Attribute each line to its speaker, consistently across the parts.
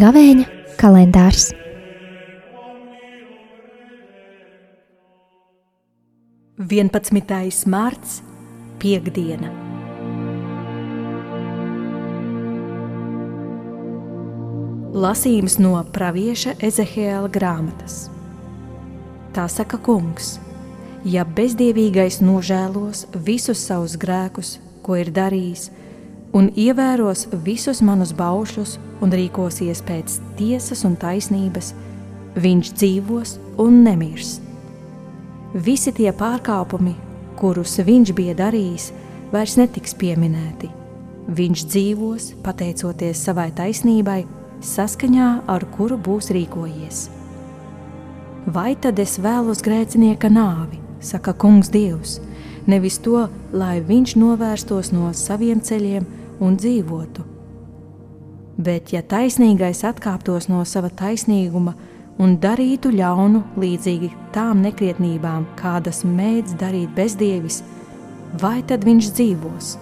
Speaker 1: Gavēņa kalendārs. Vienpadsmitais mārts, piekdiena. Lasījums no pravieša Ezehēla grāmatas. Tā saka kungs, ja bezdievīgais nožēlos visus savus grēkus, ko ir darījis, un ievēros visus manus baušļus un rīkosies pēc tiesas un taisnības, viņš dzīvos un nemirs. Visi tie pārkāpumi, kurus viņš bija darījis, vairs netiks pieminēti. Viņš dzīvos pateicoties savai taisnībai, saskaņā ar kuru būs rīkojies. Vai tad es vēlos grēcinieka nāvi, saka Kungs Dievs, nevis to, lai viņš novērstos no saviem ceļiem un dzīvotu. Bet, ja taisnīgais atkāptos no sava taisnīguma un darītu ļaunu līdzīgi tām nekrietnībām, kādas mēdz darīt bezdievis, vai tad viņš dzīvos?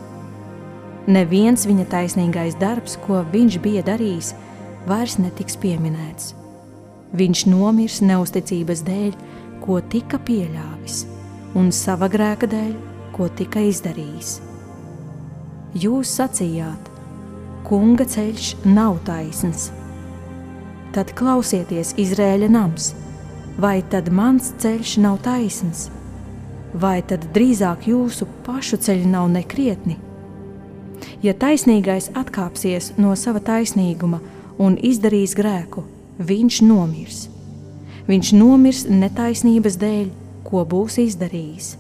Speaker 1: Neviens viņa taisnīgais darbs, ko viņš bija darījis, vairs netiks pieminēts. Viņš nomirs neusticības dēļ, ko tika pieļāvis, un sava grēka dēļ, ko tika izdarījis. Jūs sacījāt, kunga ceļš nav taisns. Tad klausieties, Izrēļa nams, vai tad mans ceļš nav taisns, vai tad drīzāk jūsu pašu ceļi nav nekrietni? Ja taisnīgais atkāpsies no sava taisnīguma un izdarīs grēku, viņš nomirs. Viņš nomirs netaisnības dēļ, ko būs izdarījis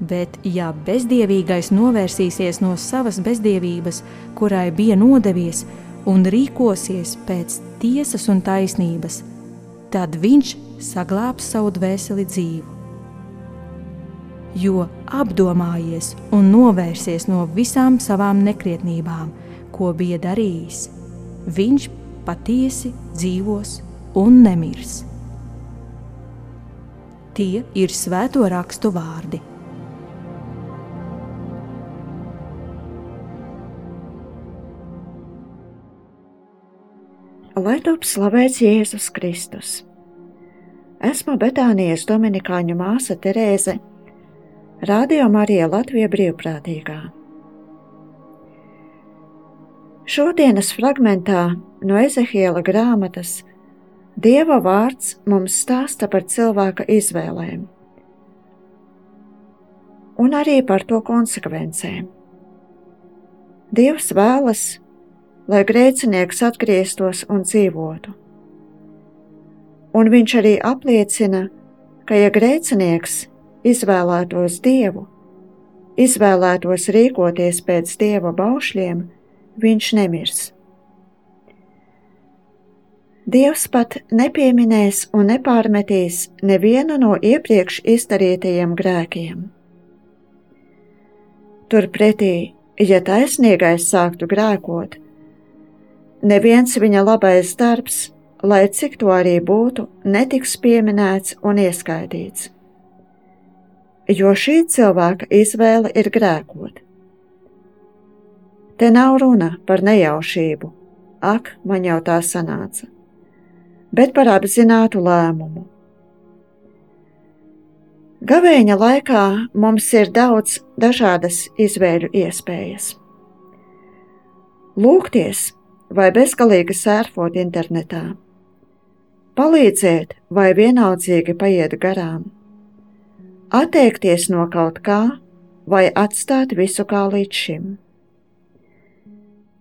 Speaker 1: Bet, ja bezdievīgais novērsīsies no savas bezdievības, kurai bija nodevies, un rīkosies pēc tiesas un taisnības, tad viņš saglābs savu dvēseli dzīvu. Jo apdomājies un novērsies no visām savām nekrietnībām, ko bija darījis, viņš patiesi dzīvos un nemirs. Tie ir svēto rakstu vārdi.
Speaker 2: Lai top slavēts Jēzus Kristus. Esmu Betānijas Dominikāņu māsa Terēze, Radio Marija Latvija brīvprātīgā. Šodienas fragmentā no Ezehiela grāmatas Dieva vārds mums stāsta par cilvēka izvēlēm un arī par to konsekvencēm. Dievs vēlas, lai grēcinieks atgrieztos un dzīvotu. Un viņš arī apliecina, ka ja grēcinieks izvēlētos dievu, izvēlētos rīkoties pēc dieva baušļiem, viņš nemirs. Dievs pat nepieminēs un nepārmetīs nevienu no iepriekš izdarītajiem grēkiem. Turpretī, ja taisnīgais sāktu grēkot, Neviens viņa labais darbs, lai cik to arī būtu, netiks pieminēts un ieskaitīts. Jo šī cilvēka izvēle ir grēkot. Te nav runa par nejaušību, ak, man jau tā sanāca, bet par apzinātu lēmumu. Gavēņa laikā mums ir daudz dažādas izvēļu iespējas. Lūgties vai bezgalīgi sērfot internetā, palīdzēt vai vienaldzīgi paiet garām, atteikties no kaut kā vai atstāt visu kā līdz šim.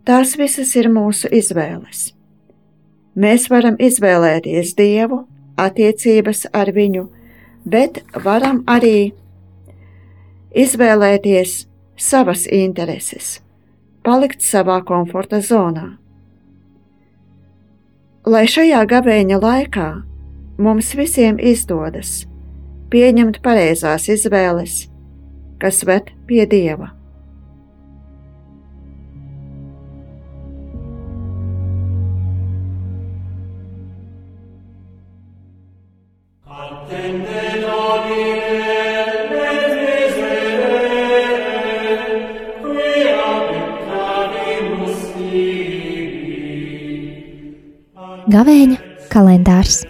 Speaker 2: Tās visas ir mūsu izvēles. Mēs varam izvēlēties Dievu, attiecības ar Viņu, bet varam arī izvēlēties savas intereses, palikt savā komforta zonā lai šajā gabeņa laikā mums visiem izdodas pieņemt pareizās izvēles, kas ved pie Dieva.
Speaker 3: Gavēņa kalendārs